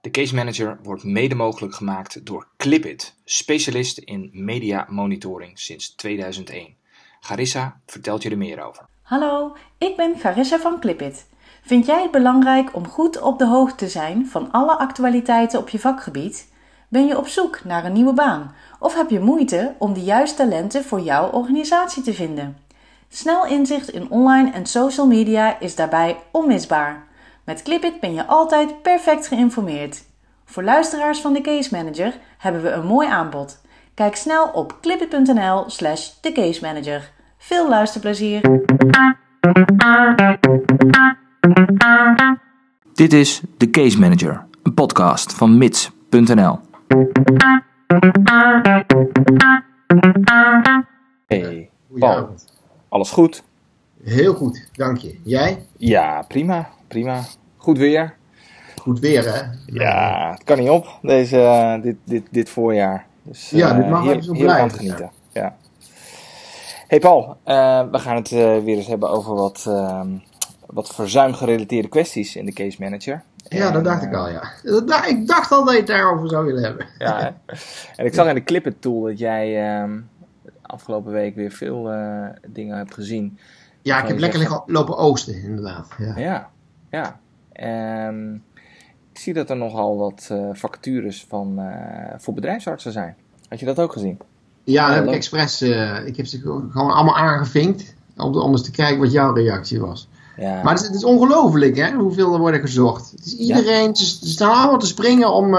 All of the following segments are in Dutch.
De Case Manager wordt mede mogelijk gemaakt door Clipit, specialist in media monitoring sinds 2001. Garissa vertelt je er meer over. Hallo, ik ben Garissa van Clipit. Vind jij het belangrijk om goed op de hoogte te zijn van alle actualiteiten op je vakgebied? Ben je op zoek naar een nieuwe baan of heb je moeite om de juiste talenten voor jouw organisatie te vinden? Snel inzicht in online en social media is daarbij onmisbaar. Met Clipit ben je altijd perfect geïnformeerd. Voor luisteraars van de Case Manager hebben we een mooi aanbod. Kijk snel op clipit.nl slash thecase Veel luisterplezier! Dit is The Case Manager, een podcast van mits.nl. Hey, Paul. Alles goed? Heel goed, dank je. Jij? Ja, prima, prima. Goed weer. Goed weer, hè? Ja, het kan niet op, deze, uh, dit, dit, dit voorjaar. Dus, ja, dit mag uh, even zo blijven. genieten. Ja. ja. Hey Paul, uh, we gaan het weer eens hebben over wat, ehm, wat verzuimgerelateerde kwesties in de Case Manager. Ja, dat dacht ik al, ja. Ik dacht al dat je het daarover zou willen hebben. Ja, en ik zag in de Clipit tool dat jij ehm, afgelopen week weer veel dingen hebt gezien. Ja, ik heb lekker lopen oosten, inderdaad. Ja, ja. ja. Um, ik zie dat er nogal wat uh, vacatures van, uh, voor bedrijfsartsen zijn. Had je dat ook gezien? Ja, dat heb ik expres. Uh, ik heb ze gewoon allemaal aangevinkt. Om, om eens te kijken wat jouw reactie was. Ja. Maar het is, het is ongelooflijk hè, hoeveel er worden gezocht. Het is iedereen, ja. ze, staan allemaal te springen om,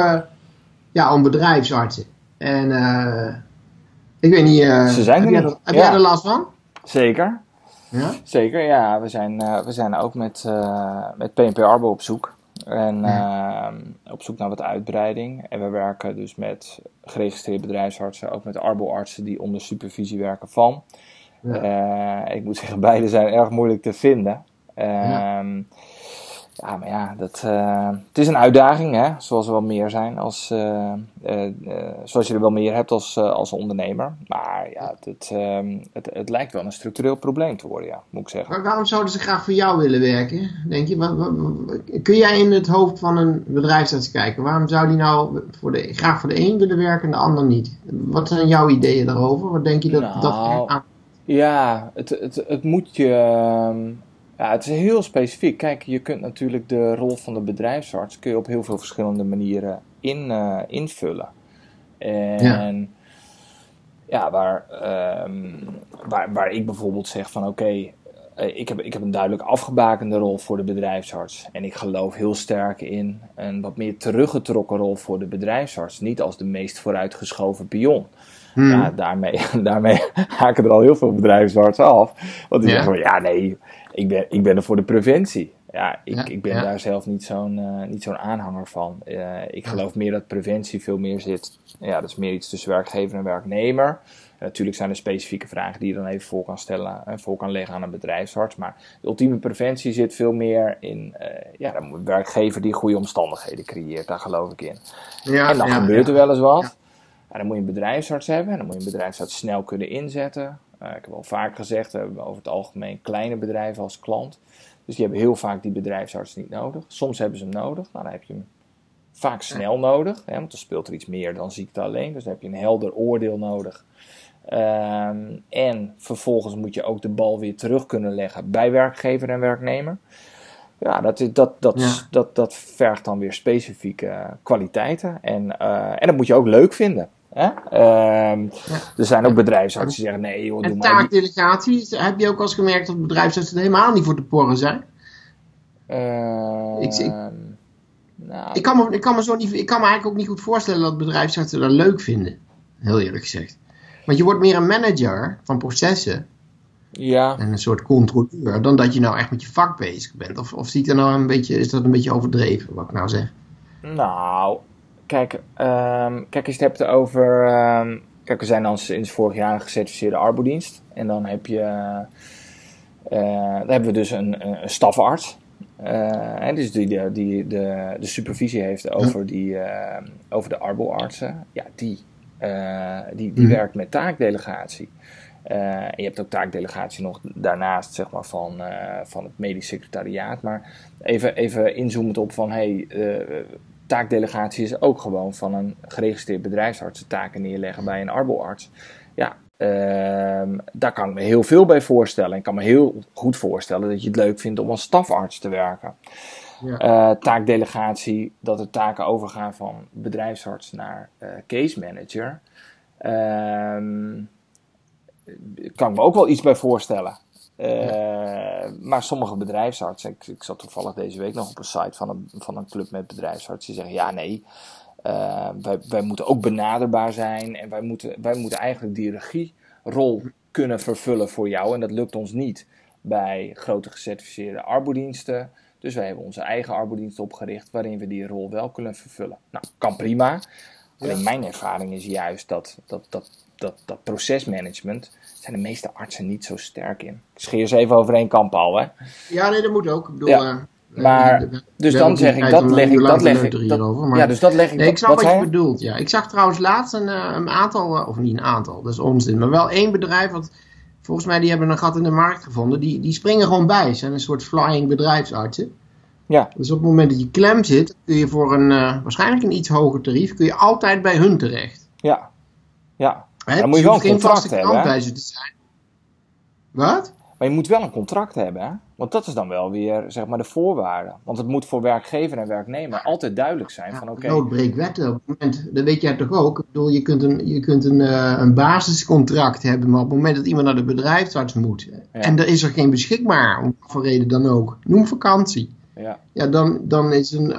ja, om bedrijfsartsen. En ik weet niet, ze zijn heb, jij, heb jij er last van? Zeker. Ja? Zeker, ja. We zijn, uh, we zijn ook met, uh, met PNP Arbo op zoek. En uh, op zoek naar wat uitbreiding. En we werken dus met geregistreerde bedrijfsartsen, ook met arboartsen die onder supervisie werken van. Ja. ik moet zeggen, beide zijn erg moeilijk te vinden. Ja. Ehm, ja, maar ja, dat, uh, het is een uitdaging, hè? zoals er wel meer zijn, als, uh, uh, zoals je er wel meer hebt als, als ondernemer. Maar ja, het, ehm, het, het, lijkt wel een structureel probleem te worden, ja, moet ik zeggen. Maar waarom zouden ze graag voor jou willen werken, denk je? Kun jij in het hoofd van een bedrijfsarts kijken? Waarom zou die nou voor de, graag voor de een willen werken en de ander niet? Wat zijn jouw ideeën daarover? Wat denk je dat... Nou, dat ja, het, het, het moet je... Ehm, ja, het is heel specifiek. Kijk, je kunt natuurlijk de rol van de bedrijfsarts kun je op heel veel verschillende manieren in, uh, invullen. En ja, ja waar, um, waar, waar ik bijvoorbeeld zeg van oké, okay, uh, ik, heb, ik heb een duidelijk afgebakende rol voor de bedrijfsarts. En ik geloof heel sterk in een wat meer teruggetrokken rol voor de bedrijfsarts. Niet als de meest vooruitgeschoven pion. Hmm. Ja, daarmee, daarmee haken er al heel veel bedrijfsartsen af. Want die ja. zeggen van ja, nee, ik ben, ik ben er voor de preventie. Ja, ik, ja, ik ben ja. daar zelf niet zo'n uh, niet zo'n aanhanger van. Uh, ik geloof meer dat preventie veel meer zit. Ja, dat is meer iets tussen werkgever en werknemer. En natuurlijk zijn er specifieke vragen die je dan even voor kan stellen en voor kan leggen aan een bedrijfsarts. Maar de ultieme preventie zit veel meer in uh, ja, een werkgever die goede omstandigheden creëert. Daar geloof ik in. Ja, en dan gebeurt er wel eens wat. En dan moet je een bedrijfsarts hebben. En dan moet je een bedrijfsarts snel kunnen inzetten. Uh, ik heb al vaak gezegd, we hebben over het algemeen kleine bedrijven als klant. Dus die hebben heel vaak die bedrijfsarts niet nodig. Soms hebben ze hem nodig. Nou, dan heb je hem vaak snel nodig. Hè, want dan speelt er iets meer dan ziekte alleen. Dus dan heb je een helder oordeel nodig. Um, en vervolgens moet je ook de bal weer terug kunnen leggen bij werkgever en werknemer. Ja, dat, dat, dat, ja. dat, dat vergt dan weer specifieke kwaliteiten. En, uh, en dat moet je ook leuk vinden. Hè? Um, ja. Er zijn ook bedrijfsartsen die zeggen: nee, joh, en taakdelegatie, heb je ook al eens gemerkt dat bedrijfsartsen helemaal niet voor te porren zijn? Uh, ik, ik, nou, ik, kan me, ik, kan me zo niet, ik kan me eigenlijk ook niet goed voorstellen dat bedrijfsartsen dat leuk vinden. Heel eerlijk gezegd. Want je wordt meer een manager van processen. Ja. En een soort controleur. Dan dat je nou echt met je vak bezig bent. Of, of zie ik er nou een beetje, is dat een beetje overdreven wat ik nou zeg? Nou, Kijk, um, kijk, als je het hebt over. Um, kijk, we zijn dan sinds vorig jaar een gecertificeerde arbodienst. En dan heb je. Uh, dan hebben we dus een, een stafarts. Uh, dus die, die, die de, de supervisie heeft over, die, uh, over de arboartsen. Ja, die, uh, die, die mm. werkt met taakdelegatie. en je hebt ook taakdelegatie nog daarnaast zeg maar, van, van het medisch secretariaat. Maar even, even inzoomend op van hey, taakdelegatie is ook gewoon van een geregistreerd bedrijfsarts de taken neerleggen bij een arboarts. Ja, ehm, daar kan ik me heel veel bij voorstellen. Ik kan me heel goed voorstellen dat je het leuk vindt om als stafarts te werken. Ja. Uh, taakdelegatie, dat de taken overgaan van bedrijfsarts naar uh, case manager. Um, kan ik me ook wel iets bij voorstellen. Uh, Maar sommige bedrijfsartsen, ik, ik, zat toevallig deze week nog op een site van een, van een club met bedrijfsartsen, die zeggen: ja, nee, uh, wij, wij moeten ook benaderbaar zijn en wij moeten, wij moeten eigenlijk die regierol kunnen vervullen voor jou. En dat lukt ons niet bij grote gecertificeerde arbodiensten. Dus wij hebben onze eigen arbodienst opgericht waarin we die rol wel kunnen vervullen. Nou, kan prima. Alleen mijn ervaring is juist dat, dat, dat, dat, dat procesmanagement zijn de meeste artsen niet zo sterk in. Ik scheer ze even over één kamp al, hè? Ja, nee, dat moet ook. Ik bedoel, ja. Uh, maar, dus dan zeg ik, dat leg ik, dat leg ik, dat, ja, dus dat leg ik. Nee, ik snap wat, je bedoelt, ja. Ik zag trouwens laatst een, een aantal, uh, of niet een aantal, dat is onzin, maar wel één bedrijf, wat volgens mij, die hebben een gat in de markt gevonden, die, die springen gewoon bij. Ze zijn een soort flying bedrijfsartsen. Ja. Dus op het moment dat je klem zit, kun je voor een, waarschijnlijk een iets hoger tarief, kun je altijd bij hun terecht. Ja, ja. Hè? Dan moet je wel een contract hebben. Hè? Te zijn. Wat? Maar je moet wel een contract hebben, hè? Want dat is dan wel weer zeg maar de voorwaarde. Want het moet voor werkgever en werknemer altijd duidelijk zijn ja, van oké. Okay, wetten. Op het moment, dat weet jij toch ook? Ik bedoel, je kunt een, je kunt een, uh, een basiscontract hebben, maar op het moment dat iemand naar de bedrijfsarts moet en er is er geen beschikbaar, om voor reden dan ook, noem vakantie. Ja, ja dan, dan is een,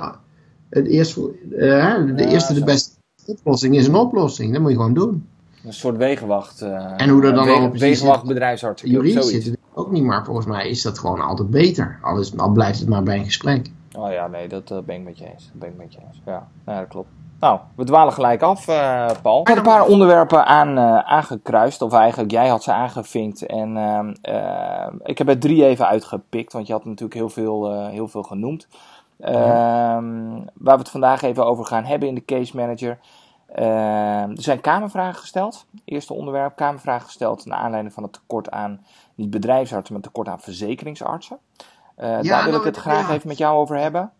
het eerst, uh, de eerste de beste oplossing is een oplossing. Dat moet je gewoon doen. Een soort wegenwacht. Uh, en hoe dat dan wegen, Wegenwacht bedrijfsarts. Juridisch zit het ook niet, maar volgens mij is dat gewoon altijd beter. Al, is, al blijft het maar bij een gesprek. Oh ja, nee, dat uh, ben ik met je eens. Dat ben ik met je eens. Ja, ja dat klopt. Nou, we dwalen gelijk af, uh, Paul. Ik heb een paar onderwerpen aan, uh, aangekruist, of eigenlijk jij had ze aangevinkt. En uh, ik heb er drie even uitgepikt, want je had natuurlijk heel veel, heel veel genoemd. Ja. Waar we het vandaag even over gaan hebben in de Case Manager Ehm, er zijn kamervragen gesteld. Eerste onderwerp, kamervragen gesteld naar aanleiding van het tekort aan, niet bedrijfsartsen, maar tekort aan verzekeringsartsen. Uh, ja, daar wil ik het graag even met jou over hebben.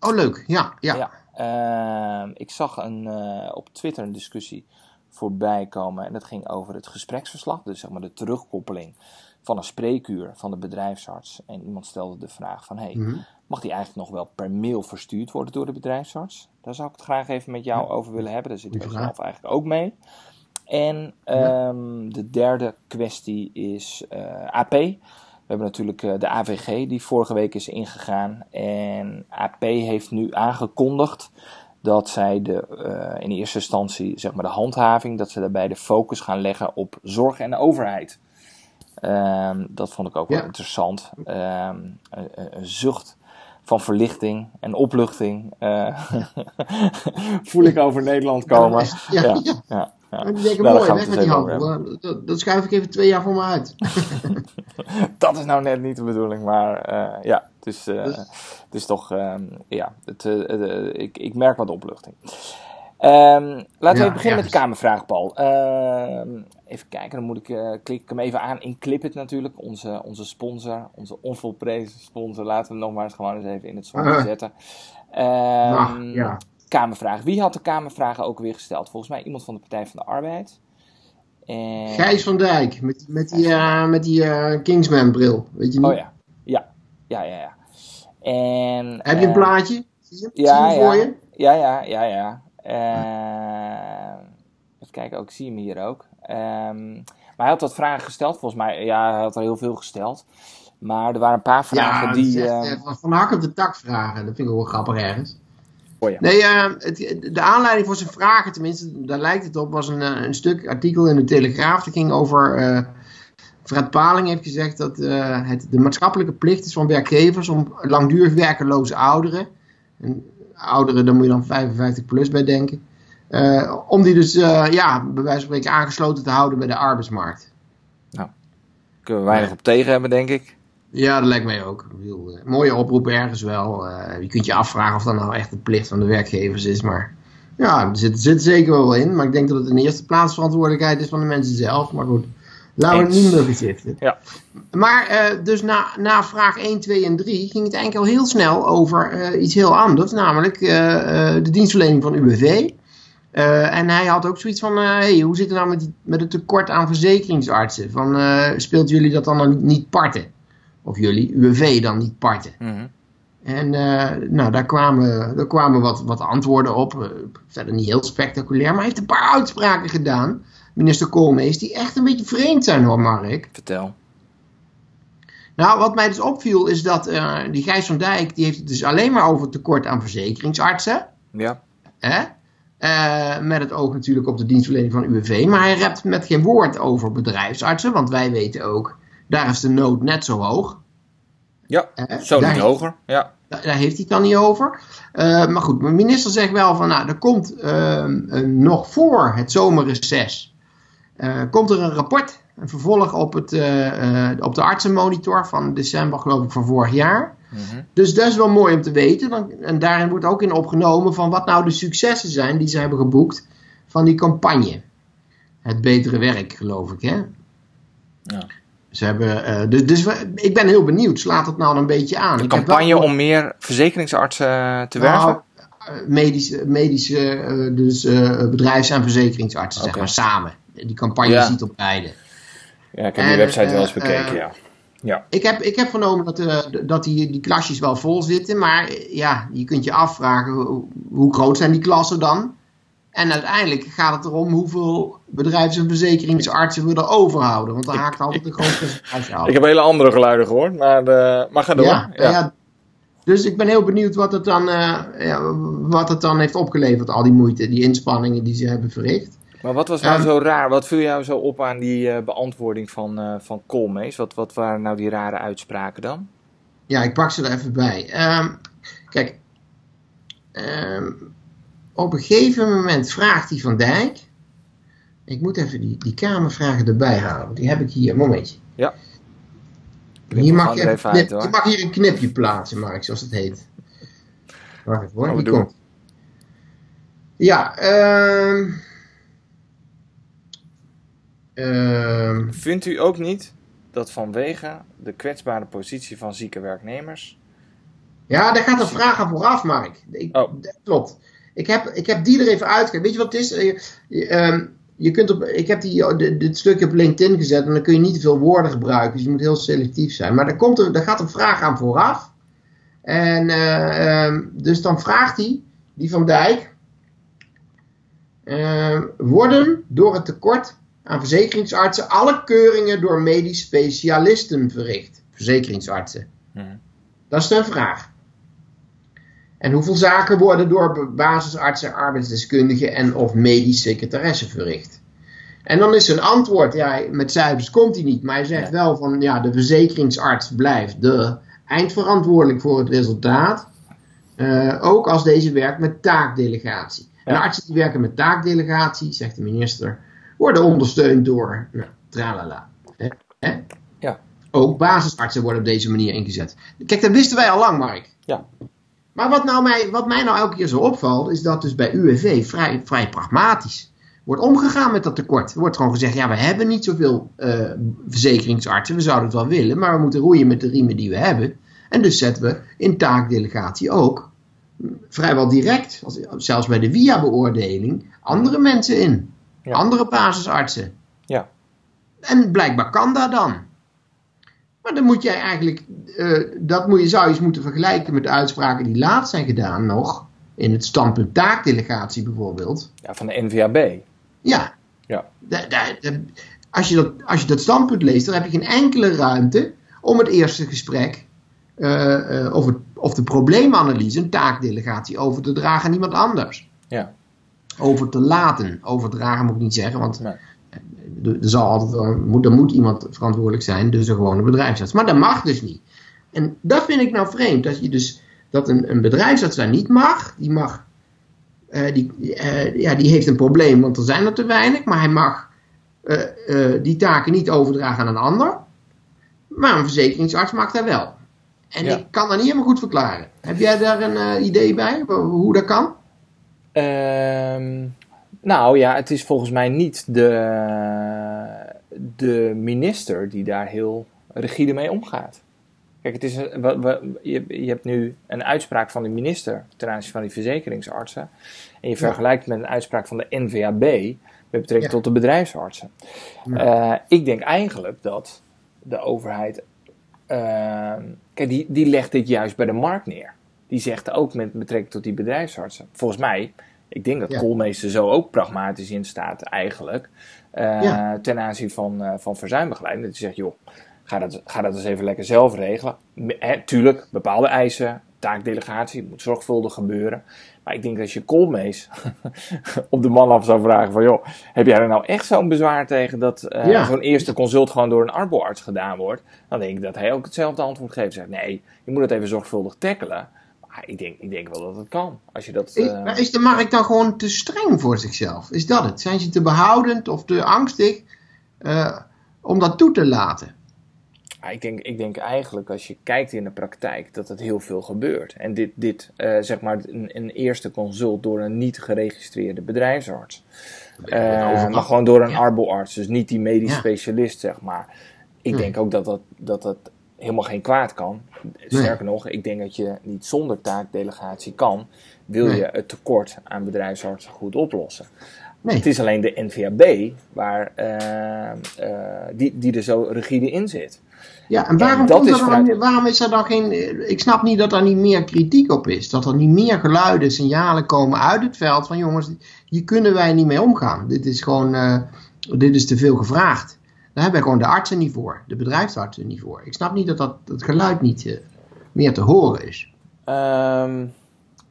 Oh, leuk. Ja, ja. ja. Uh, ik zag een, uh, op Twitter een discussie voorbij komen en dat ging over het gespreksverslag, dus zeg maar de terugkoppeling van een spreekuur van de bedrijfsarts. En iemand stelde de vraag van, hey, mhm. mag die eigenlijk nog wel per mail verstuurd worden door de bedrijfsarts? Daar zou ik het graag even met jou over willen hebben. Daar zit ik zelf eigenlijk ook mee. En um, de derde kwestie is uh, eh, AP. We hebben natuurlijk uh, de AVG die vorige week is ingegaan. En AP heeft nu aangekondigd dat zij de, uh, in eerste instantie zeg maar de handhaving, dat ze daarbij de focus gaan leggen op zorg en de overheid. Um, dat vond ik ook wel interessant. Um, een, een, zucht van verlichting en opluchting uh, voel ik over Nederland komen. Ja, ja, ja. Die denken, nou, mooi, weg met die handel. Dat, dat, schuif ik even twee jaar voor me uit. dat is nou net niet de bedoeling, maar uh, ja, het is, uh, dus... het is toch, um, ja, het, ik, ik merk wat opluchting. Um, laten we beginnen met de kamervraag, Paul. Uh, even kijken, dan moet ik, uh, klik ik hem even aan in Clipit natuurlijk. Onze, onze sponsor, onze onvolprezen sponsor. Laten we hem nog maar eens gewoon eens even in het zonnetje uh. zetten. Um, ja. Kamervraag. Wie had de kamervragen ook weer gesteld? Volgens mij iemand van de Partij van de Arbeid. En... Gijs van Dijk, met, met die, uh, met die uh, Kingsman bril, weet je niet? Oh ja, ja, ja, ja. ja. En, Heb je een plaatje? Zie je, ja, Zie je voor je? Ja, ja, ja, ja. Uh, even kijken, ook, ik zie hem hier ook. Um, maar hij had wat vragen gesteld, volgens mij. Ja, hij had er heel veel gesteld. Maar er waren een paar vragen ja, die. Uh, van hak op de tak vragen, dat vind ik wel grappig ergens. Ja. Nee, uh, het, de aanleiding voor zijn vragen, tenminste, daar lijkt het op, was een, eh, een stuk artikel in de Telegraaf. Dat ging over. Uh, Fred Paling heeft gezegd dat het de maatschappelijke plicht is van werkgevers om langdurig werkeloze ouderen. En ouderen, daar moet je dan 55 plus bij denken. Uh, om die dus, uh, ja, bij wijze van spreken aangesloten te houden bij de arbeidsmarkt. Nou, kunnen we weinig op tegen hebben, denk ik. Ja, dat lijkt mij ook. Bedoel, uh, mooie oproep ergens wel. je kunt je afvragen of dat nou echt de plicht van de werkgevers is, maar ja, er zit, zit zeker wel in. Maar ik denk dat het in de eerste plaats verantwoordelijkheid is van de mensen zelf. Maar goed, Laten we niet meer bezitten. Ja. Maar uh, dus na, na vraag 1, 2 en 3 ging het eigenlijk al heel snel over uh, iets heel anders. Namelijk uh, de dienstverlening van UWV. en hij had ook zoiets van, hey, hoe zit het nou met, die, met het tekort aan verzekeringsartsen? Van, speelt jullie dat dan, dan niet parten? Of jullie, UWV dan niet parten? Mm -hmm. En nou, daar kwamen, daar kwamen wat, wat antwoorden op. verder niet heel spectaculair, maar hij heeft een paar uitspraken gedaan minister Koolmees, die echt een beetje vreemd zijn hoor, Mark. Vertel. Nou, wat mij dus opviel is dat uh, die Gijs van Dijk, die heeft het dus alleen maar over tekort aan verzekeringsartsen. Ja. Hè? Uh, met het oog natuurlijk op de dienstverlening van UWV. Maar hij rept met geen woord over bedrijfsartsen, want wij weten ook, daar is de nood net zo hoog. Ja, uh, zo niet hoger. Ja. Daar, daar, heeft hij het dan niet over. maar goed, mijn minister zegt wel van, nou, er komt ehm, nog voor het zomerreces uh, komt er een rapport, een vervolg op, het, op de artsenmonitor van december geloof ik van vorig jaar. Mm -hmm. Dus dat is wel mooi om te weten. Dan, en daarin wordt ook in opgenomen van wat nou de successen zijn die ze hebben geboekt van die campagne. Het betere werk geloof ik hè. Ja. Ze hebben, dus, dus we, ik ben heel benieuwd, slaat het nou een beetje aan? Een ik campagne wel... om meer verzekeringsartsen te werven? Nou, medische, medische dus, bedrijfs- en verzekeringsartsen, okay. zeg maar, samen die campagne ja. ziet op beide. Ja, ik heb en, die website wel eens bekeken, ja. ja. Ik heb, ik heb vernomen dat, uh, dat die, die klasjes wel vol zitten, maar ja, je kunt je afvragen hoe, hoe groot zijn die klassen dan? En uiteindelijk gaat het erom hoeveel bedrijfs- en verzekeringsartsen we er overhouden. Want daar haakt altijd een groot percentage af. Ik heb hele andere geluiden gehoord, maar, de, maar ga door. Ja, ja. ja, dus ik ben heel benieuwd wat het, dan, ja, wat het dan heeft opgeleverd, al die moeite, die inspanningen die ze hebben verricht. Maar wat was nou um, zo raar? Wat viel jou zo op aan die uh, beantwoording van, uh, van Koolmees? Wat, wat waren nou die rare uitspraken dan? Ja, ik pak ze er even bij. Um, kijk, um, op een gegeven moment vraagt hij Van Dijk. Ik moet even die, die kamervragen erbij halen. Die heb ik hier. Een momentje. Ja. Hier mag je, even knip, uit, je mag hier een knipje plaatsen, Mark, zoals het heet. Wacht even hoor, die komt. Ja, ehm... Uh, Vindt u ook niet dat vanwege de kwetsbare positie van zieke werknemers. Ja, daar gaat een vraag aan vooraf, Mark. Ik, oh. Dat klopt. Ik heb, ik heb die er even uitgekomen. Weet je wat het is? Je, je, um, je kunt op, ik heb die, dit stukje op LinkedIn gezet en dan kun je niet te veel woorden gebruiken. Dus je moet heel selectief zijn. Maar daar, komt er, daar gaat een vraag aan vooraf. En uh, um, dus dan vraagt hij, die van Dijk. Uh, worden door het tekort aan verzekeringsartsen alle keuringen door medisch specialisten verricht. Verzekeringsartsen. Hmm. Dat is de vraag. En hoeveel zaken worden door basisartsen, arbeidsdeskundigen en of medisch secretaressen verricht? En dan is een antwoord, ja, met cijfers komt hij niet, maar hij zegt Ja. wel van, ja, de verzekeringsarts blijft de eindverantwoordelijk voor het resultaat. Eh, ook als deze werkt met taakdelegatie. En Ja. artsen die werken met taakdelegatie, zegt de minister, worden ondersteund door, nou, tralala. Ja. Ook basisartsen worden op deze manier ingezet. Kijk, dat wisten wij al lang, Mark. Ja. Maar wat, nou mij, wat mij nou elke keer zo opvalt, is dat dus bij UWV vrij, vrij pragmatisch wordt omgegaan met dat tekort. Er wordt gewoon gezegd, ja, we hebben niet zoveel eh, verzekeringsartsen, we zouden het wel willen, maar we moeten roeien met de riemen die we hebben. En dus zetten we in taakdelegatie ook mm, vrijwel direct, als- zelfs bij de via-beoordeling, andere mensen in. Ja. Andere basisartsen. Ja. En blijkbaar kan dat dan. Maar dan moet jij eigenlijk, eh, dat moet je, zou je eens moeten vergelijken met de uitspraken die laatst zijn gedaan nog. In het standpunt taakdelegatie bijvoorbeeld. ja, van de NVAB. Ja. Ja. Da- da- da- als, je dat, als je dat standpunt leest, dan heb je geen enkele ruimte om het eerste gesprek eh, eh, of, het, of de probleemanalyse, een taakdelegatie, over te dragen aan iemand anders. Ja. Over te laten. Overdragen moet ik niet zeggen, want Nee. Er, zal altijd wel, moet, er moet iemand verantwoordelijk zijn, dus een gewone bedrijfsarts. Maar dat mag dus niet. En dat vind ik nou vreemd, dat je dus dat een, een bedrijfsarts daar niet mag. Die mag, eh, die, eh, ja, die heeft een probleem, want er zijn er te weinig, maar hij mag eh, die taken niet overdragen aan een ander. Maar een verzekeringsarts mag dat wel. En Ja. ik kan dat niet helemaal goed verklaren. Heb jij daar een idee bij, hoe hoe dat kan? Ehm, nou ja, het is volgens mij niet de. de minister die daar heel rigide mee omgaat. Kijk, het is een, je, je hebt nu een uitspraak van de minister ten aanzien van die verzekeringsartsen. En je vergelijkt met een uitspraak van de NVAB met betrekking tot de bedrijfsartsen. Uh, ik denk eigenlijk dat de overheid. Uh, kijk, die, die legt dit juist bij de markt neer. Die zegt ook met betrekking tot die bedrijfsartsen. Volgens mij, ik denk dat ja. Koolmeester zo ook pragmatisch in staat eigenlijk. Uh, ten aanzien van, van verzuimbegeleiding. Dat hij zegt, joh, ga dat, ga dat eens even lekker zelf regelen. He, tuurlijk, bepaalde eisen, taakdelegatie, moet zorgvuldig gebeuren. Maar ik denk dat als je Koolmees op de man af zou vragen van... joh, heb jij er nou echt zo'n bezwaar tegen dat uh, zo'n eerste consult gewoon door een arboarts gedaan wordt? Dan denk ik dat hij ook hetzelfde antwoord geeft. Zegt nee, je moet het even zorgvuldig tackelen. Maar ik denk, ik denk wel dat het kan. Als je dat, uh... is, is de markt dan gewoon te streng voor zichzelf? Is dat het? Zijn ze te behoudend of te angstig uh, om dat toe te laten? ik, denk, ik denk eigenlijk als je kijkt in de praktijk dat het heel veel gebeurt. En dit, dit uh, zeg maar, een, een, eerste consult door een niet geregistreerde bedrijfsarts. Maar gewoon door een ja. arboarts, dus niet die medisch ja. specialist, zeg maar. Ik nee. denk ook dat dat, dat dat helemaal geen kwaad kan. Sterker nee. nog, ik denk dat je niet zonder taakdelegatie kan, wil nee. je het tekort aan bedrijfsartsen goed oplossen. Nee. Het is alleen de NVAB waar, uh, uh, die, die er zo rigide in zit. Ja, en waarom, en dat is vanuit... dan, waarom is er dan geen. Ik snap niet dat er niet meer kritiek op is. Dat er niet meer geluiden, signalen komen uit het veld van jongens, hier kunnen wij niet mee omgaan. Dit is gewoon. Uh, dit is te veel gevraagd. Daar hebben gewoon de artsen niet voor, de bedrijfsartsen niet voor. Ik snap niet dat dat, dat geluid niet uh, meer te horen is. Um,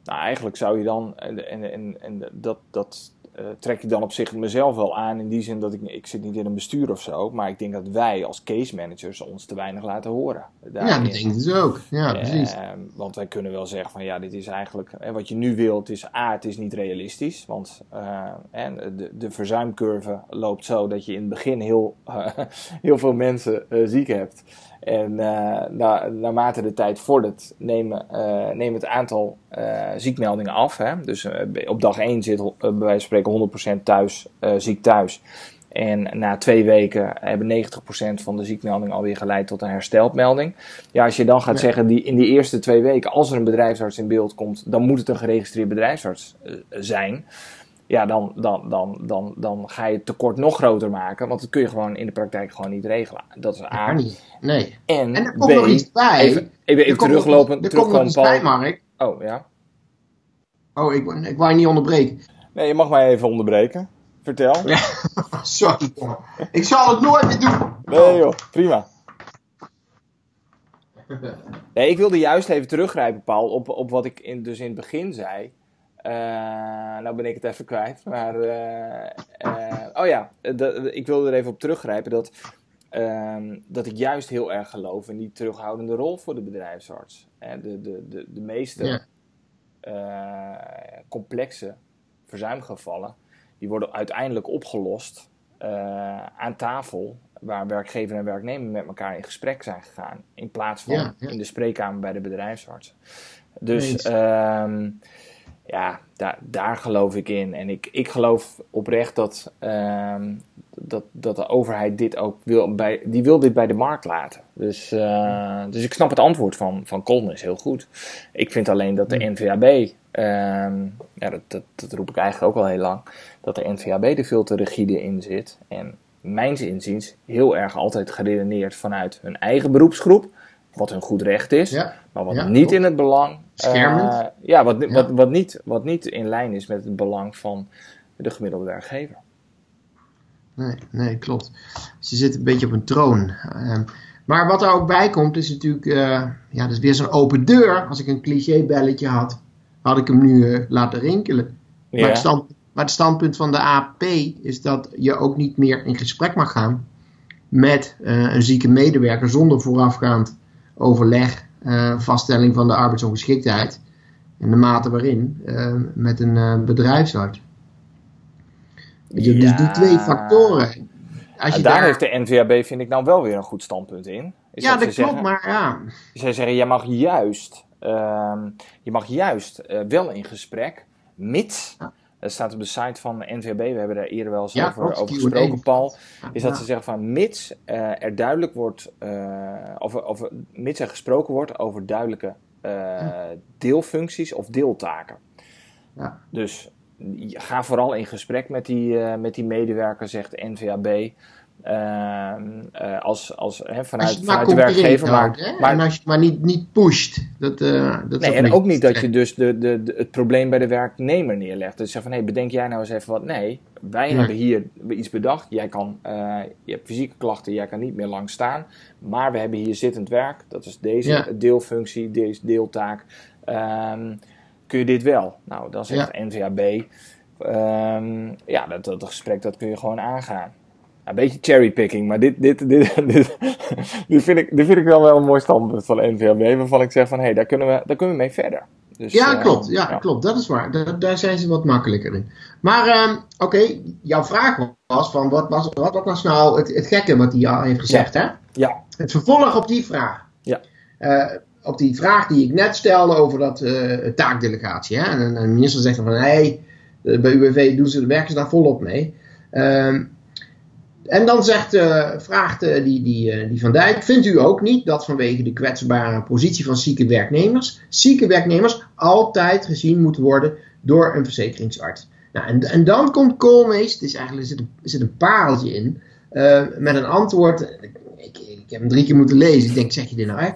nou, eigenlijk zou je dan. En, en, en, en dat, dat, uh, trek ik dan op zich mezelf wel aan. In die zin dat ik, ik zit niet in een bestuur of zo. Maar ik denk dat wij als case managers ons te weinig laten horen. Daarin. Ja, dat denk ik dus ook. Ja, uh, precies. Want wij kunnen wel zeggen van ja, dit is eigenlijk. En wat je nu wilt is A, het is niet realistisch. Want uh, en de, de verzuimcurve loopt zo dat je in het begin heel, heel veel mensen ziek hebt. En uh, na, naarmate de tijd vordert, nemen, uh, neem het aantal uh, ziekmeldingen af. Hè? Dus op dag 1 zit bij wijze van spreken 100% thuis, ziek thuis. En na twee weken hebben 90% van de ziekmeldingen alweer geleid tot een herstelmelding. Ja, als je dan gaat ja. zeggen, die, in die eerste twee weken, als er een bedrijfsarts in beeld komt, dan moet het een geregistreerd bedrijfsarts zijn ja, dan, dan, dan, dan, dan ga je het tekort nog groter maken. Want dat kun je gewoon in de praktijk gewoon niet regelen. Dat is A. niet. Nee. En, en er komt B, nog iets bij. Even, even, even teruglopen. Er komt nog iets bij, Mark. Oh, ja. Oh, ik, ik wou je niet onderbreken. Nee, je mag mij even onderbreken. Vertel. Ja, sorry. Ik zal het nooit meer doen. Nee joh, prima. Nee, ik wilde juist even teruggrijpen, Paul, op, op wat ik in, dus in het begin zei. Uh, nou ben ik het even kwijt. Maar, uh, uh, oh ja, ik wilde er even op teruggrijpen dat, ehm, dat ik juist heel erg geloof in die terughoudende rol voor de bedrijfsarts. de, de, de, de meeste complexe verzuimgevallen, die worden uiteindelijk opgelost aan tafel waar werkgever en werknemer met elkaar in gesprek zijn gegaan. In plaats van ja, ja. in de spreekkamer bij de bedrijfsarts. Dus ja, daar, daar geloof ik in. En ik, ik geloof oprecht dat, uh, dat, dat de overheid dit ook wil, bij, die wil dit bij de markt laten. Dus, uh, dus ik snap het antwoord van, van Colnes heel goed. Ik vind alleen dat de NVAB, uh, ja, dat, dat, dat, roep ik eigenlijk ook al heel lang, dat de NVAB er veel te rigide in zit. En mijns inziens heel erg altijd geredeneerd vanuit hun eigen beroepsgroep wat hun goed recht is, ja. maar wat Ja, niet klopt. in het belang. Schermend. eh, ja, wat, Ja. Wat, wat, niet, wat niet in lijn is met het belang van de gemiddelde werkgever. Nee, nee, klopt. Ze zit een beetje op een troon. Ehm, maar wat er ook bij komt is natuurlijk, eh, ja, dat is weer zo'n open deur. Als ik een clichébelletje had, had ik hem nu eh, laten rinkelen. Maar, het stand, maar het standpunt van de AP is dat je ook niet meer in gesprek mag gaan met een zieke medewerker zonder voorafgaand overleg, eh, vaststelling van de arbeidsongeschiktheid en de mate waarin eh, met een eh, bedrijfsarts. Je, Dus die twee factoren. Als je daar, daar, heeft de NVAB, vind ik, nou wel weer een goed standpunt in. Is ja, dat klopt, zeggen- maar ja. Zij zeggen, jij mag juist, ehm, je mag juist wel in gesprek, mits dat staat op de site van NVB, we hebben daar eerder wel eens over, over gesproken, Paul. Is dat ze zeggen van mits uh, er duidelijk wordt, uh, of, of mits er gesproken wordt over duidelijke uh, deelfuncties of deeltaken. Ja. Dus ga vooral in gesprek met die, met die medewerker, zegt NVAB. Ehm, uh, als, als, hè, vanuit, vanuit de werkgever. maar, maar, en als je maar niet, niet pusht. Dat, uh, dat nee, en ook niet dat je dus de, de, de, het probleem bij de werknemer neerlegt. Dus zeg van, hé, hey, bedenk jij nou eens even wat. Nee, wij hebben hier iets bedacht. Jij kan, uh, je hebt fysieke klachten, jij kan niet meer lang staan. Maar we hebben hier zittend werk. Dat is deze ja. deelfunctie, deze deeltaak. Um, kun je dit wel? Nou, dan zegt ja. NVAB... Um, ja, dat, dat gesprek dat kun je gewoon aangaan een beetje cherrypicking, maar dit, dit, dit, dit, dit, vind ik, dit vind ik wel wel een mooi standpunt van NVMB, waarvan ik zeg van, hé, hey, daar, kunnen we, daar kunnen we mee verder. Dus, ja, uh, klopt. Ja, ja, klopt. Dat is waar. Daar, daar, zijn ze wat makkelijker in. Maar, uh, oké, okay, jouw vraag was van, wat was, wat was nou het, het gekke wat hij al heeft gezegd, ja. hè? Ja. Het vervolg op die vraag. Ja. Uh, op die vraag die ik net stelde over dat uh, taakdelegatie, hè? En, en de minister zegt van, hé, hey, bij UWV doen ze, werken ze daar volop mee. Uh, en dan zegt, uh, vraagt uh, die, die, uh, die Van Dijk, vindt u ook niet dat vanwege de kwetsbare positie van zieke werknemers, zieke werknemers altijd gezien moeten worden door een verzekeringsarts? Nou, en, en dan komt Koolmees, het is eigenlijk, er zit een, er zit een pareltje in, met een antwoord. Ik, ik, ik, heb hem drie keer moeten lezen, ik denk, zeg je dit nou echt?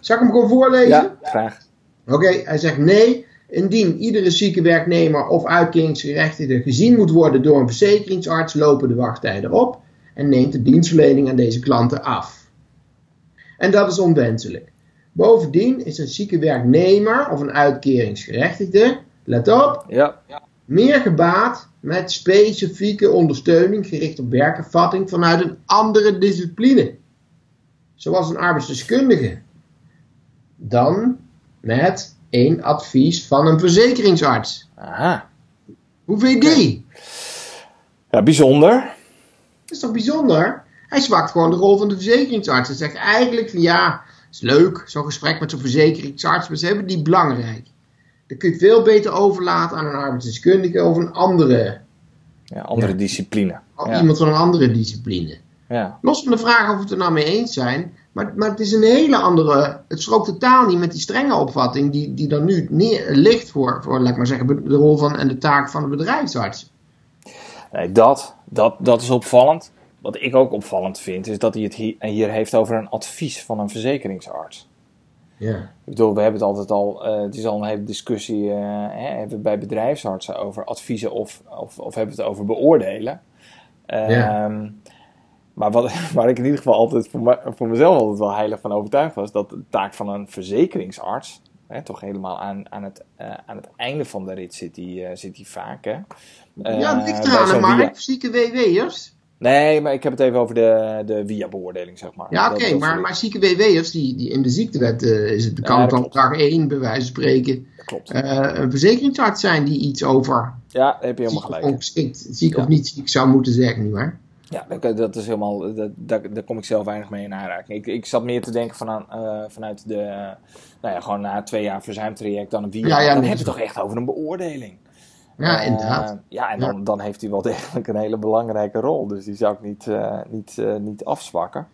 zal ik hem gewoon voorlezen? Ja, graag. Oké, okay, hij zegt nee. Indien iedere zieke werknemer of uitkeringsgerechtigde gezien moet worden door een verzekeringsarts, lopen de wachttijden op en neemt de dienstverlening aan deze klanten af. En dat is onwenselijk. Bovendien is een zieke werknemer of een uitkeringsgerechtigde, let op, ja, meer gebaat met specifieke ondersteuning gericht op werkervatting vanuit een andere discipline, zoals een arbeidsdeskundige, dan met één advies van een verzekeringsarts. Aha. Hoe vind je die? Ja, bijzonder. Dat is toch bijzonder? Hij zwakt gewoon de rol van de verzekeringsarts. Hij zegt eigenlijk van ja, is leuk, zo'n gesprek met zo'n verzekeringsarts, maar ze hebben die belangrijk. Dan kun je het veel beter overlaten aan een arbeidsdeskundige of een andere... Ja, andere ja, discipline. Iemand van een andere discipline. Ja. Los van de vraag of we het er nou mee eens zijn, maar, maar het is een hele andere. Het strookt totaal niet met die strenge opvatting die, die dan nu neer, ligt voor, voor, laat ik maar zeggen, de rol van en de taak van de bedrijfsarts. Nee, dat, dat, dat is opvallend. Wat ik ook opvallend vind, is dat hij het hier, hier heeft over een advies van een verzekeringsarts. Ja. Ik bedoel, we hebben het altijd al, uh, het is al een hele discussie uh, hè, hebben we bij bedrijfsartsen over adviezen of, of, of hebben we het over beoordelen. Uh, ja. Maar wat, waar ik in ieder geval altijd voor, me, voor mezelf altijd wel heilig van overtuigd was, dat de taak van een verzekeringsarts, hè, toch helemaal aan, aan, het, uh, aan het einde van de rit zit die, uh, zit die vaak. Hè? Uh, ja, dat ligt eraan, via... zieke WW'ers. Nee, maar ik heb het even over de, de via-beoordeling, zeg maar. Ja, oké, okay, maar, maar zieke WW'ers, die, die in de ziektewet is het bekend ja, van dag 1, bij wijze van spreken, klopt. een verzekeringsarts zijn die iets over... Ja, heb je helemaal gelijk. Ongeschikt, ziek ja. of niet ziek zou moeten zeggen, nietwaar? Ja, dat, dat is helemaal, dat, daar, daar kom ik zelf weinig mee in aanraking. Ik, ik zat meer te denken van, uh, vanuit de, uh, nou ja, gewoon na twee jaar verzuimtraject dan een via. Ja, ja, dan heb je toch echt over een beoordeling. Ja, uh, inderdaad. Ja, en dan, ja. dan heeft hij wel degelijk een hele belangrijke rol. Dus die zou ik niet, niet, niet afzwakken.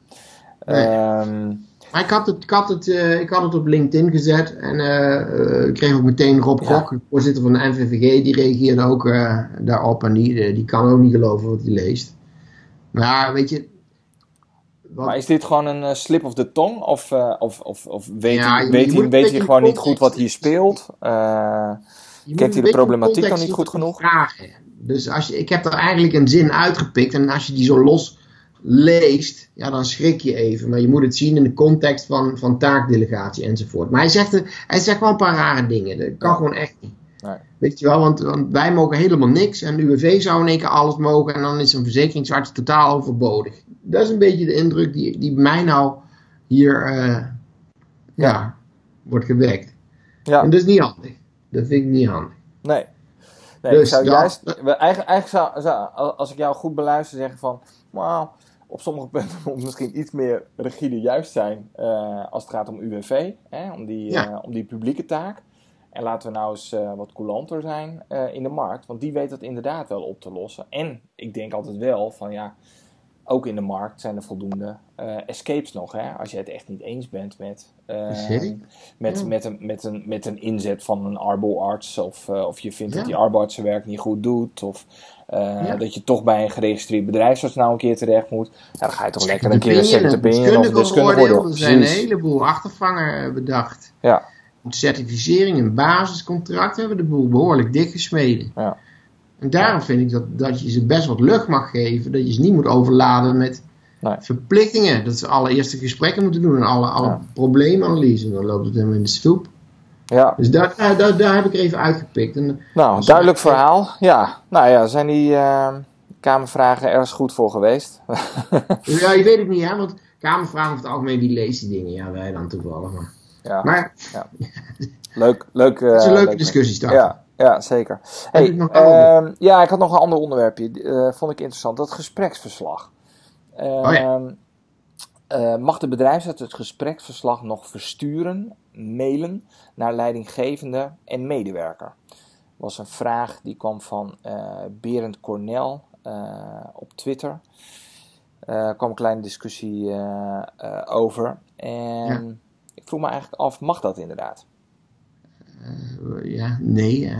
Nee. Um, maar ik had het, ik had het, ik had het op LinkedIn gezet en ik kreeg ook meteen Rob Kok, ja. voorzitter van de NVVG, die reageerde ook daarop en die, die kan ook niet geloven wat hij leest. Maar weet je. Wat... Maar is dit gewoon een uh, slip of the tong? Of, uh, of, of, of weet ja, weet hij, weet hij gewoon niet goed wat hier speelt? Uh, kent hij de problematiek dan niet goed genoeg? Vragen. Dus als je, ik heb er eigenlijk een zin uitgepikt. En als je die zo los leest, ja, dan schrik je even. Maar je moet het zien in de context van, van taakdelegatie enzovoort. Maar hij zegt, hij zegt wel een paar rare dingen. Dat kan gewoon echt niet. Nee. Weet je wel, want, want, wij mogen helemaal niks en de UWV zou in één keer alles mogen en dan is een verzekeringsarts totaal overbodig. Dat is een beetje de indruk die, die bij mij nou hier uh, ja. wordt gewekt. Ja. En dat is niet handig. Dat vind ik niet handig. Nee. nee dus, ik zou juist, eigenlijk, eigenlijk zou, zou, als ik jou goed beluister, zeggen van, wauw, op sommige punten moet misschien iets meer rigide juist zijn uh, als het gaat om UWV, hè, om, die, ja. uh, om die publieke taak. En laten we nou eens wat coulanter zijn in de markt. Want die weet dat inderdaad wel op te lossen. En ik denk altijd wel van ja, ook in de markt zijn er voldoende uh, escapes nog. Hè? Als je het echt niet eens bent met, uh, met, met, een, met, een, met een inzet van een arboarts. Of, uh, of je vindt dat die arboarts zijn werk niet goed doet. Of ja. dat je toch bij een geregistreerd bedrijfsarts nou een keer terecht moet. Ja, dan ga je toch lekker een keer een second opinion of deskundige. Er zijn een heleboel achtervanger bedacht. Ja. Certificering en basiscontract hebben de boel behoorlijk dik gesmeden. Ja. En daarom vind ik dat, dat je ze best wat lucht mag geven. Dat je ze niet moet overladen met verplichtingen. Dat ze allereerste gesprekken moeten doen en alle, alle ja. probleemanalyse. Dan loopt het helemaal in de stoep. Ja. Dus daar, daar, daar heb ik er even uitgepikt. En, nou, duidelijk verhaal. Ja, nou ja, zijn die uh, Kamervragen ergens goed voor geweest? ja, je weet het niet, hè? Want Kamervragen over het algemeen, die lezen die dingen. Ja, wij dan toevallig. Maar, ja. maar ja. leuk, leuk. Uh, het is een leuke discussie start. Ja. Ja, zeker. Hey, uh, ja, ik had nog een ander onderwerpje. Uh, vond ik interessant. Dat gespreksverslag. Oh ja. Ehm, mag de bedrijfsarts het gespreksverslag nog versturen, mailen naar leidinggevende en medewerker? was een vraag die kwam van Berend Cornel op Twitter. Er kwam een kleine discussie over. En vroeg me eigenlijk af, mag dat inderdaad? Uh, ja, nee. Uh,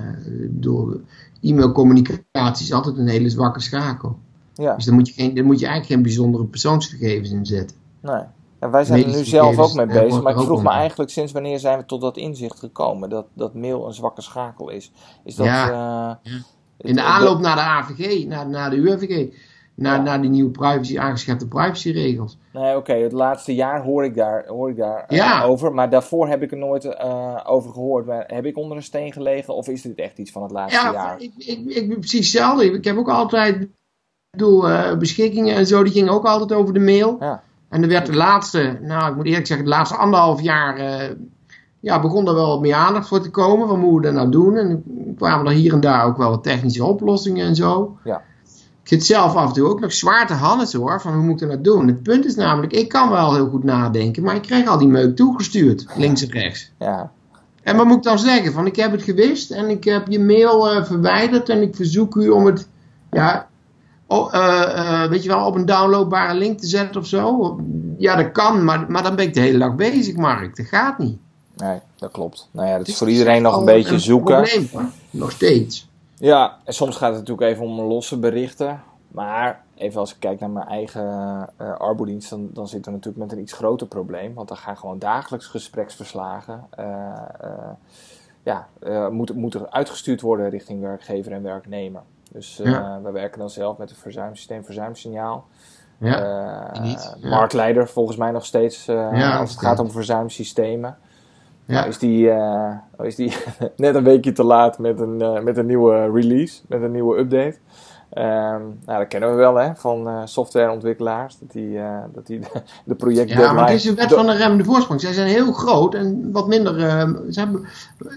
door e-mailcommunicatie is altijd een hele zwakke schakel. Ja. Dus daar moet, je geen, daar moet je eigenlijk geen bijzondere persoonsgegevens in zetten. Nee. En wij zijn er nu zelf ook mee bezig, maar ik vroeg me eigenlijk sinds wanneer zijn we tot dat inzicht gekomen dat, dat mail een zwakke schakel is. Is dat. Ja. Uh, ja. In de aanloop naar de AVG, naar, naar de UVG naar, naar die nieuwe privacy, aangeschepte privacyregels. Nee, oké, het laatste jaar hoor ik daar, hoor ik daar uh, over, maar daarvoor heb ik er nooit uh, over gehoord. Maar heb ik onder een steen gelegen of is dit echt iets van het laatste ja, jaar? Ik, ik, ik ben precies hetzelfde. Ik heb ook altijd, bedoel, uh, beschikkingen en zo, die gingen ook altijd over de mail. Ja. En er werd de laatste, nou ik moet eerlijk zeggen, de laatste anderhalf jaar ja, begon er wel wat meer aandacht voor te komen. Wat moeten we dat nou doen? En kwamen er hier en daar ook wel wat technische oplossingen en zo. Ja. Ik zit zelf af en toe ook nog zwaar te handen hoor, van hoe moet ik dat doen? Het punt is namelijk, ik kan wel heel goed nadenken, maar ik krijg al die meuk toegestuurd, links en rechts. Ja. En wat moet ik dan zeggen? Van ik heb het gewist en ik heb je mail uh, verwijderd en ik verzoek u om het, ja, oh, uh, uh, weet je wel, op een downloadbare link te zetten of zo. Ja, dat kan, maar, maar dan ben ik de hele dag bezig, Mark. Dat gaat niet. Nee, dat klopt. Nou ja, dat is voor iedereen nog een beetje zoeken. Probleem. Nog steeds. Ja, en soms gaat het natuurlijk even om losse berichten. Maar even als ik kijk naar mijn eigen uh, arbodienst, dan, dan zit er natuurlijk met een iets groter probleem. Want dan gaan gewoon dagelijks gespreksverslagen. Uh, uh, ja, moeten, moeten uitgestuurd worden richting werkgever en werknemer. Dus ja. we werken dan zelf met het verzuimsysteem Verzuimsignaal. Ja, Marktleider volgens mij nog steeds ja, als het gaat om verzuimsystemen. Ja. Nou is die, uh, is die net een weekje te laat met een, uh, met een nieuwe release, met een nieuwe update. Um, nou, dat kennen we wel hè, van uh, softwareontwikkelaars, dat die, dat die de, de project Ja, maar het is een wet van een remmende voorsprong. Zij zijn heel groot en wat minder, ze hebben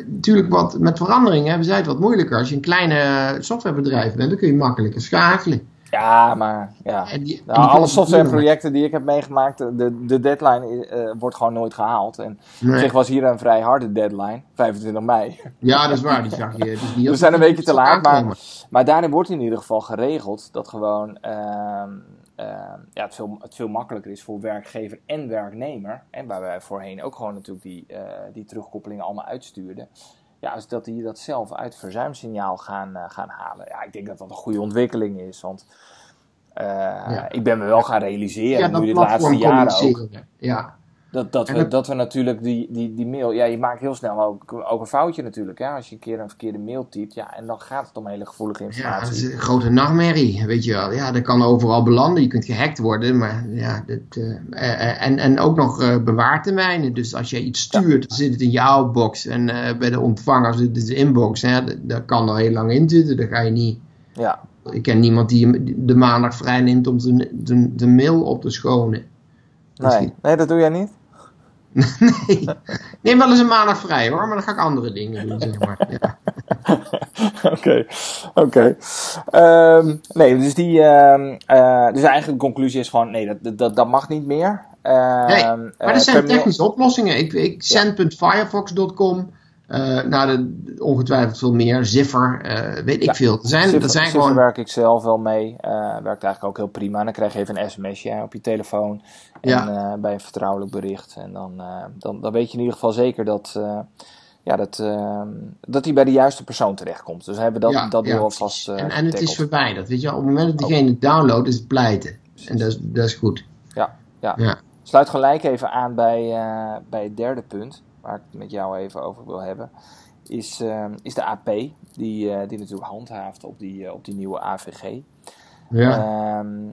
natuurlijk wat, met veranderingen hebben zij het wat moeilijker. Als je een kleine softwarebedrijf bent, dan kun je makkelijker schakelen. Ja, maar ja. die, nou, alle softwareprojecten die ik heb meegemaakt, de, de deadline uh, wordt gewoon nooit gehaald. En nee. op zich was hier een vrij harde deadline, 25 mei. Ja, dat is waar, die zag je. We zijn een beetje te laat, maar, maar daarin wordt in ieder geval geregeld dat gewoon uh, uh, ja, het, veel, het veel makkelijker is voor werkgever en werknemer. En waar wij voorheen ook gewoon natuurlijk die, eh, die terugkoppelingen allemaal uitstuurden ja, is dat die dat zelf uit verzuimsignaal gaan, uh, gaan halen. Ja, ik denk dat dat een goede ontwikkeling is. Want uh, ja. ik ben me wel gaan realiseren, ja, nu dit laatste jaar ook. Ja. Dat, dat, we, dat we natuurlijk die, die, die mail... Ja, je maakt heel snel ook, ook een foutje natuurlijk. Hè? Als je een keer een verkeerde mail typt. Ja, en dan gaat het om hele gevoelige informatie. Ja, dat is een grote nachtmerrie. Weet je wel. Ja, dat kan overal belanden. Je kunt gehackt worden. Maar ja, dat, uh, en, en ook nog uh, bewaartermijnen. Dus als je iets stuurt, dan zit het in jouw box. En uh, bij de ontvanger zit het in de inbox. Hè? Dat, kan er heel lang in zitten. Dat ga je niet... Ja. Ik ken niemand die de maandag vrij neemt om de, de, de mail op te schonen. Nee, nee, dat doe jij niet? nee. Neem wel eens een maandag vrij hoor, maar dan ga ik andere dingen doen, zeg maar. Oké, oké. Ehm, nee, dus die, um, uh, dus eigenlijk de conclusie is gewoon, nee, dat, dat, dat mag niet meer. Uh, nee, maar er zijn technische oplossingen. Ik, ik Send.firefox.com Uh, nou, de, ongetwijfeld veel meer. Ziffer, uh, weet ik veel. Er zijn, Ziffer, dat zijn Ziffer gewoon... werk ik zelf wel mee. Uh, werkt eigenlijk ook heel prima. Dan krijg je even een sms'je op je telefoon. En Ja. bij een vertrouwelijk bericht. En dan, dan, dan weet je in ieder geval zeker dat, ja, dat, dat hij bij de juiste persoon terechtkomt. Dus we hebben dat, Ja, dat ja, alvast en, en het is getackled. verwijderd. Weet je, op het moment dat diegene het downloadt, is het pleiten. En dat is, dat is goed. Ja, ja. Ja. Sluit gelijk even aan bij, eh, bij het derde punt, waar ik het met jou even over wil hebben. Is, eh, is de AP, die, eh, die natuurlijk handhaaft op die, eh, op die nieuwe AVG. Ja. Ehm,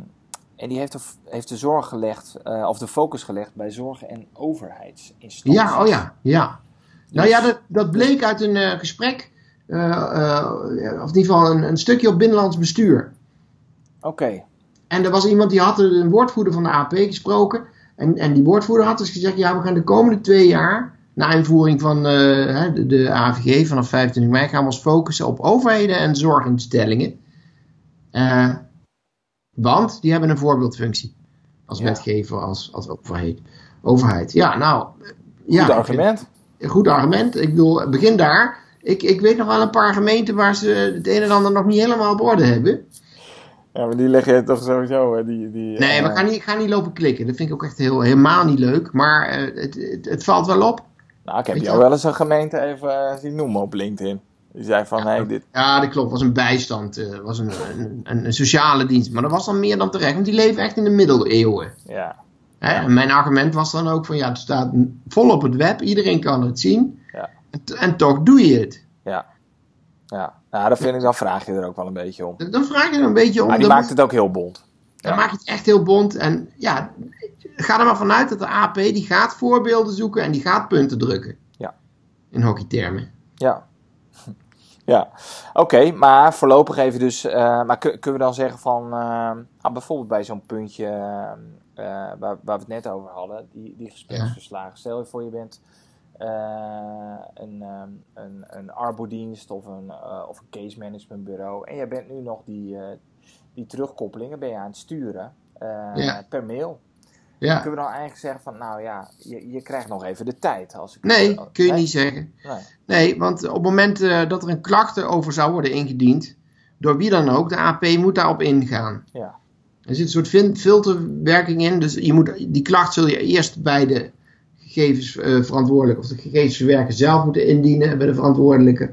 en die heeft de, heeft de zorg gelegd, eh, of de focus gelegd bij zorg- en overheidsinstanties. ja, oh ja, ja. Nou Dus- ja, dat, dat bleek uit een gesprek, of in ieder geval een, een stukje op binnenlands bestuur. Oké, En er was iemand die had een woordvoerder van de AP gesproken. En, en die woordvoerder had dus gezegd: ja, we gaan de komende twee jaar, na invoering van eh, de, de AVG vanaf 25 mei, gaan we ons focussen op overheden en zorginstellingen. Eh, want die hebben een voorbeeldfunctie als Ja. wetgever, als, als overheid. overheid. Ja, nou. eh, ja, goed argument. vind- goed argument. Ik bedoel, begin daar. Ik, ik weet nog wel een paar gemeenten waar ze het een en ander nog niet helemaal op orde hebben. Ja, maar die leg je toch sowieso, hè? Die, die, Nee, maar ik ga niet, ik ga niet lopen klikken. Dat vind ik ook echt heel, helemaal niet leuk. Maar het, het, het valt wel op. Nou, ik heb jou wel? eens een gemeente even eh, zien noemen op LinkedIn. Die zei van, hé, dit... Ja, dat klopt. was een bijstand. Het was een, een, een, sociale dienst. Maar dat was dan meer dan terecht. Want die leven echt in de middeleeuwen. Ja, Hè? En mijn argument was dan ook van... Ja, het staat vol op het web. Iedereen kan het zien. Ja. En, toch doe je het. ja. Ja, nou, dat vind ik, dan vraag je er ook wel een beetje om. Dan- vraag je er een beetje om. Maar die maakt het ook heel bond. Dan maak je het echt heel bond. En ja, ga er maar vanuit dat de AP die gaat voorbeelden zoeken en die gaat punten drukken. Ja. In hockeytermen. Ja. Ja, oké, maar voorlopig even dus, eh, maar kun- kunnen we dan zeggen van, eh, ah, bijvoorbeeld bij zo'n puntje eh, waar, waar we het net over hadden, die, die gespreksverslagen. Stel je voor je bent een, ehm, een, een arbodienst of een, of een case management bureau en jij bent nu nog die, die terugkoppelingen ben je aan het sturen eh, per mail. Ja. Kunnen we dan eigenlijk zeggen van, nou ja, je, je krijgt nog even de tijd. Als ik, Nee, kun je Nee? niet zeggen. Nee. Nee, want op het moment eh, dat er een klacht over zou worden ingediend, door wie dan ook, de AP moet daarop ingaan. Ja. Er zit een soort filterwerking in, dus je moet, die klacht zul je eerst bij de gegevensverantwoordelijke of de gegevensverwerker zelf moeten indienen bij de verantwoordelijke.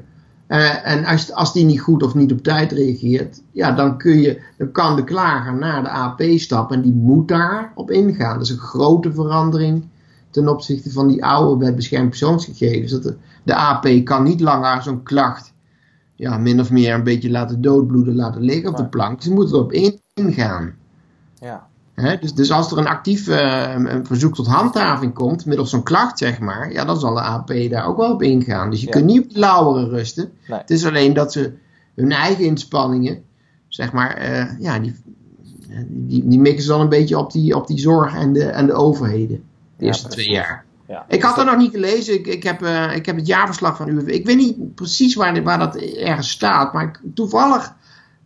Eh, en als, als die niet goed of niet op tijd reageert, ja, dan, kun je, dan kan de klager naar de AP stappen en die moet daarop ingaan. Dat is een grote verandering ten opzichte van die oude wet beschermd persoonsgegevens. Dat de, de AP kan niet langer zo'n klacht ja, min of meer een beetje laten doodbloeden, laten liggen op de plank. Ze moeten erop in- ingaan. Ja. Dus, dus als er een actief eh, een- verzoek tot handhaving komt, middels zo'n klacht zeg maar, ja, dan zal de AP daar ook wel op ingaan. Dus je Ja. kunt niet op de lauweren rusten. Nee. Het is alleen dat ze hun eigen inspanningen, zeg maar, eh, ja, die, die, die mikken ze dan een beetje op die, op die zorg en de, en de overheden. De Ja, eerste twee jaar. Ja. Ik had Dus dat nog niet gelezen. Ik, ik, heb, eh, ik heb het jaarverslag van UWV. Ik weet niet precies waar, waar dat ergens staat. Maar ik- toevallig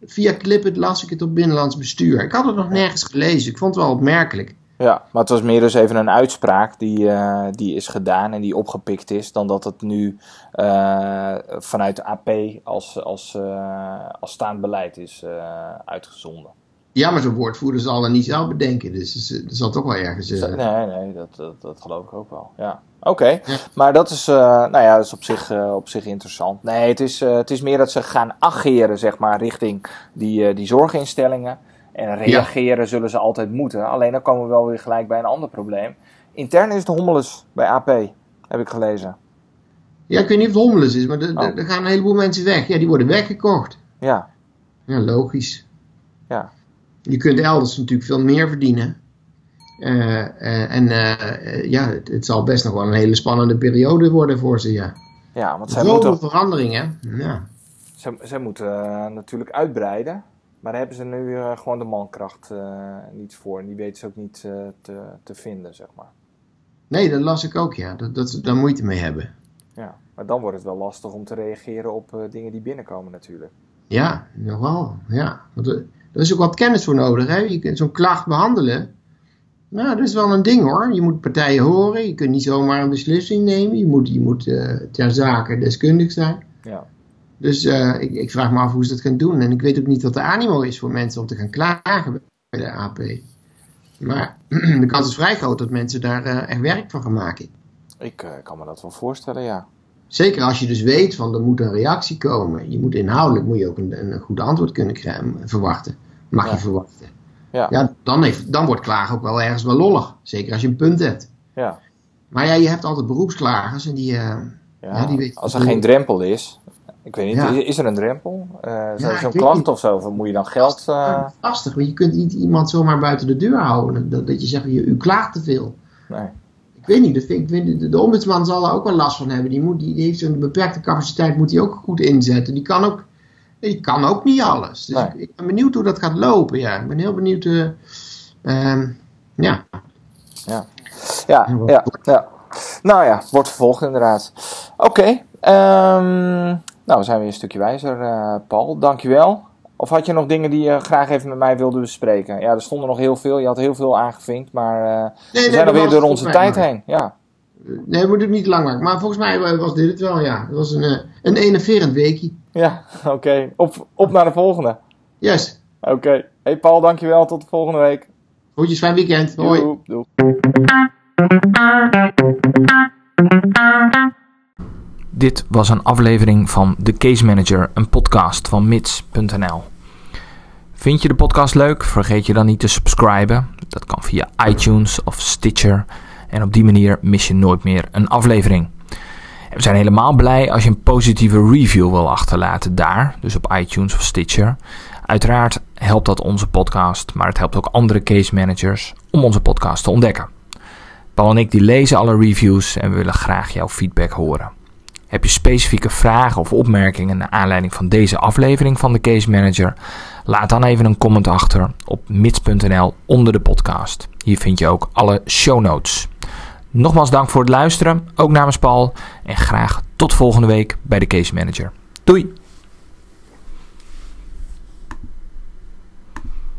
via Clipit las ik het op Binnenlands Bestuur. Ik had het nog nergens gelezen. Ik vond het wel opmerkelijk. Ja, maar het was meer dus even een uitspraak die, eh, die is gedaan en die opgepikt is, dan dat het nu eh, vanuit de AP als, als, eh, als staand beleid is eh, uitgezonden. Ja, maar zo'n woordvoerder zal er niet zelf bedenken. Dus er zal toch wel ergens... eh, Nee, nee, dat, dat, dat geloof ik ook wel. Ja. Oké, Ja. maar dat is, eh, nou ja, dat is op zich, eh, op zich interessant. Nee, het is, eh, het is meer dat ze gaan ageren, zeg maar, richting die, eh, die zorginstellingen. En reageren zullen ze altijd moeten. Alleen dan komen we wel weer gelijk bij een ander probleem. Intern is het hommeles bij AP, heb ik gelezen. Ja, ik weet niet of het hommeles is, maar er- Oh. er gaan een heleboel mensen weg. Ja, die worden weggekocht. Ja, Ja, logisch. ja, Je kunt elders natuurlijk veel meer verdienen. Eh, eh, en eh, ja, het, het zal best nog wel een hele spannende periode worden voor ze, ja. ja want zij Grote moeten, veranderingen, ja. zij, zij moeten natuurlijk uitbreiden. Maar daar hebben ze nu gewoon de mankracht niet voor. En die weten ze ook niet te, te vinden, zeg maar. Nee, dat las ik ook, ja. Dat, dat ze daar moeite mee hebben. Ja, maar dan wordt het wel lastig om te reageren op dingen die binnenkomen natuurlijk. Ja, nogal, ja. Want er, er is ook wat kennis voor nodig, hè. Je kunt zo'n klacht behandelen. Nou, dat is wel een ding hoor. Je moet partijen horen. Je kunt niet zomaar een beslissing nemen. Je moet, je moet uh, ter zake deskundig zijn. Ja. Dus uh, ik, ik, vraag me af hoe ze dat gaan doen. En ik weet ook niet wat de animo is voor mensen om te gaan klagen bij de AP. Maar de kans is vrij groot dat mensen daar uh, echt werk van gaan maken. Ik kan me dat wel voorstellen, ja. Zeker als je dus weet van er moet een reactie komen. Je moet inhoudelijk moet je ook een, een goed antwoord kunnen krijgen, verwachten. Mag ja. je verwachten. Ja. ja dan, heeft, dan wordt klagen ook wel ergens wel lollig. Zeker als je een punt hebt. Ja. Maar ja, je hebt altijd beroepsklagers en die, uh, ja, die weten Als er geen drempel is. Ik weet niet, is er een drempel? Uh, Zo'n klacht of zo? Moet je dan geld... Uh... Lastig, want je kunt niet iemand zomaar buiten de deur houden. Dat, dat je zegt, je, u klaagt te veel. Nee. Ik weet niet, dat vind, ik de, de ombudsman zal er ook wel last van hebben. Die, moet, die, heeft zo'n beperkte capaciteit, moet hij ook goed inzetten. Die kan ook je kan ook niet alles. Dus ik, ik, ben benieuwd hoe dat gaat lopen. Ja. Ik ben heel benieuwd. Uh, uh, ja. Ja. Ja, ja, ja. Nou ja, wordt vervolgd inderdaad. Oké. Okay, um, nou, we zijn weer een stukje wijzer, uh, Paul. Dankjewel. Of had je nog dingen die je graag even met mij wilde bespreken? Ja, er stonden nog heel veel. Je had heel veel aangevinkt, maar uh, nee, we zijn alweer door onze tijd heen. Ja. Nee, we moeten het niet lang maken. Maar volgens mij was dit het wel, ja. Het was een, een enerverend weekje. Ja, oké. Op, op naar de volgende. Yes. Oké. Hey Paul, dankjewel. Tot de volgende week. Goedjes, fijn weekend. Hoi. Doei. Doei. Dit was een aflevering van The Case Manager, een podcast van mits.nl. Vind je de podcast leuk? Vergeet je dan niet te subscriben. Dat kan via iTunes of Stitcher. En op die manier mis je nooit meer een aflevering. We zijn helemaal blij als je een positieve review wil achterlaten daar, dus op iTunes of Stitcher. Uiteraard helpt dat onze podcast, maar het helpt ook andere case managers om onze podcast te ontdekken. Paul en ik die lezen alle reviews en we willen graag jouw feedback horen. Heb je specifieke vragen of opmerkingen naar aanleiding van deze aflevering van de Case Manager? Laat dan even een comment achter op mits.nl onder de podcast. Hier vind je ook alle show notes. Nogmaals dank voor het luisteren, ook namens Paul. En graag tot volgende week bij de Case Manager. Doei!